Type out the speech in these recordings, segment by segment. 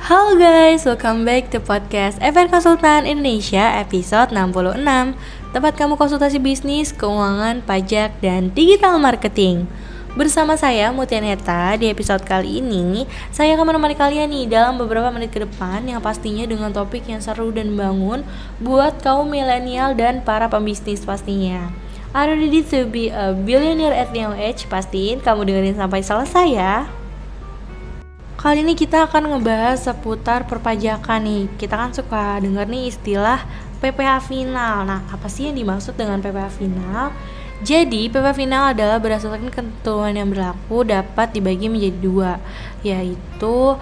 Halo guys, welcome back to podcast FR Konsultan Indonesia episode 66 Tempat kamu konsultasi bisnis, keuangan, pajak, dan digital marketing. Bersama saya Mutian Heta di episode kali ini Saya akan menemani kalian nih dalam beberapa menit ke depan Yang pastinya dengan topik yang seru dan bangun Buat kaum milenial dan para pembisnis pastinya. Are you ready to be a billionaire at young age? Pastiin kamu dengerin sampai selesai ya Kali ini kita akan ngebahas seputar perpajakan nih. Kita kan suka denger nih istilah PPh final. Nah, apa sih yang dimaksud dengan PPh final? Jadi, PPh final adalah berdasarkan ketentuan yang berlaku dapat dibagi menjadi dua, yaitu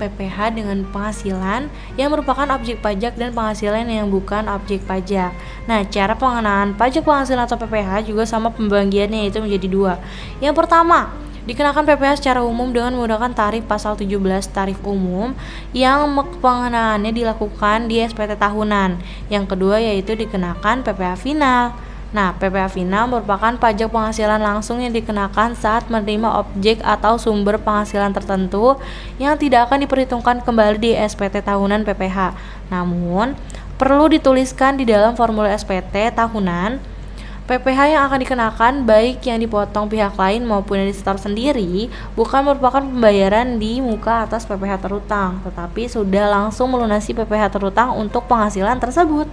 PPh dengan penghasilan yang merupakan objek pajak dan penghasilan yang bukan objek pajak. Nah, cara pengenaan pajak penghasilan atau PPh juga sama pembagiannya itu menjadi dua. Yang pertama, Dikenakan PPh secara umum dengan menggunakan tarif pasal 17 tarif umum yang pengenaannya dilakukan di SPT tahunan. Yang kedua yaitu dikenakan PPh final. Nah, PPh final merupakan pajak penghasilan langsung yang dikenakan saat menerima objek atau sumber penghasilan tertentu yang tidak akan diperhitungkan kembali di SPT tahunan PPh. Namun, perlu dituliskan di dalam formulir SPT tahunan PPh yang akan dikenakan baik yang dipotong pihak lain maupun yang disetor sendiri bukan merupakan pembayaran di muka atas PPh terutang, tetapi sudah langsung melunasi PPh terutang untuk penghasilan tersebut.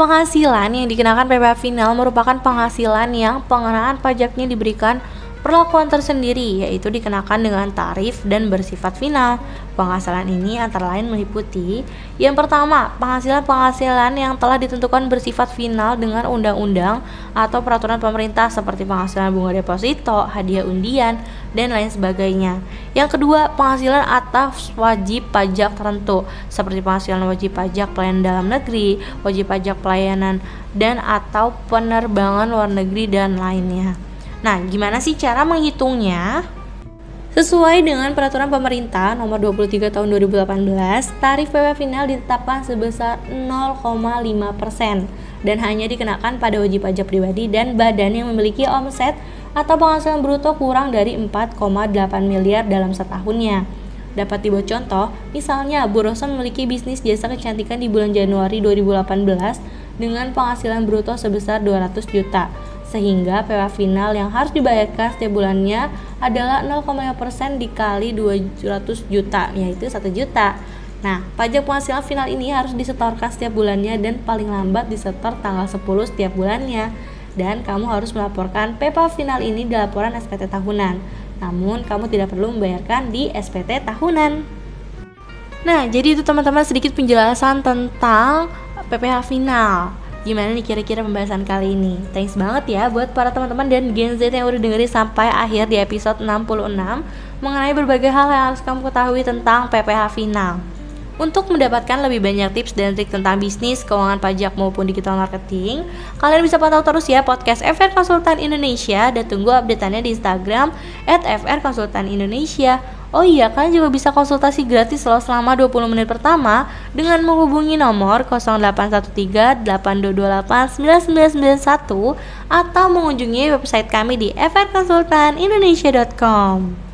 Penghasilan yang dikenakan PPh final merupakan penghasilan yang pengenaan pajaknya diberikan Perlakuan tersendiri yaitu dikenakan dengan tarif dan bersifat final. Penghasilan ini antara lain meliputi yang pertama, penghasilan-penghasilan yang telah ditentukan bersifat final dengan undang-undang atau peraturan pemerintah seperti penghasilan bunga deposito, hadiah undian, dan lain sebagainya. Yang kedua, penghasilan atas wajib pajak tertentu seperti penghasilan wajib pajak pelayanan dalam negeri, wajib pajak pelayanan dan atau penerbangan luar negeri dan lainnya. Nah, gimana sih cara menghitungnya? Sesuai dengan peraturan pemerintah nomor 23 tahun 2018, tarif PW final ditetapkan sebesar 0,5% dan hanya dikenakan pada wajib pajak pribadi dan badan yang memiliki omset atau penghasilan bruto kurang dari 4,8 miliar dalam setahunnya. Dapat dibuat contoh, misalnya Bu Rosan memiliki bisnis jasa kecantikan di bulan Januari 2018 dengan penghasilan bruto sebesar 200 juta sehingga PW final yang harus dibayarkan setiap bulannya adalah 0,5% dikali 200 juta yaitu 1 juta Nah, pajak penghasilan final ini harus disetorkan setiap bulannya dan paling lambat disetor tanggal 10 setiap bulannya. Dan kamu harus melaporkan PPA final ini di laporan SPT tahunan. Namun, kamu tidak perlu membayarkan di SPT tahunan. Nah, jadi itu teman-teman sedikit penjelasan tentang PPh final. Gimana nih kira-kira pembahasan kali ini? Thanks banget ya buat para teman-teman dan Gen Z yang udah dengerin sampai akhir di episode 66 mengenai berbagai hal yang harus kamu ketahui tentang PPH final. Untuk mendapatkan lebih banyak tips dan trik tentang bisnis, keuangan pajak maupun digital marketing, kalian bisa pantau terus ya podcast FR Konsultan Indonesia dan tunggu updateannya di Instagram at FR Konsultan Indonesia. Oh iya, kalian juga bisa konsultasi gratis loh selama 20 menit pertama dengan menghubungi nomor 0813-8228-9991 atau mengunjungi website kami di frkonsultanindonesia.com.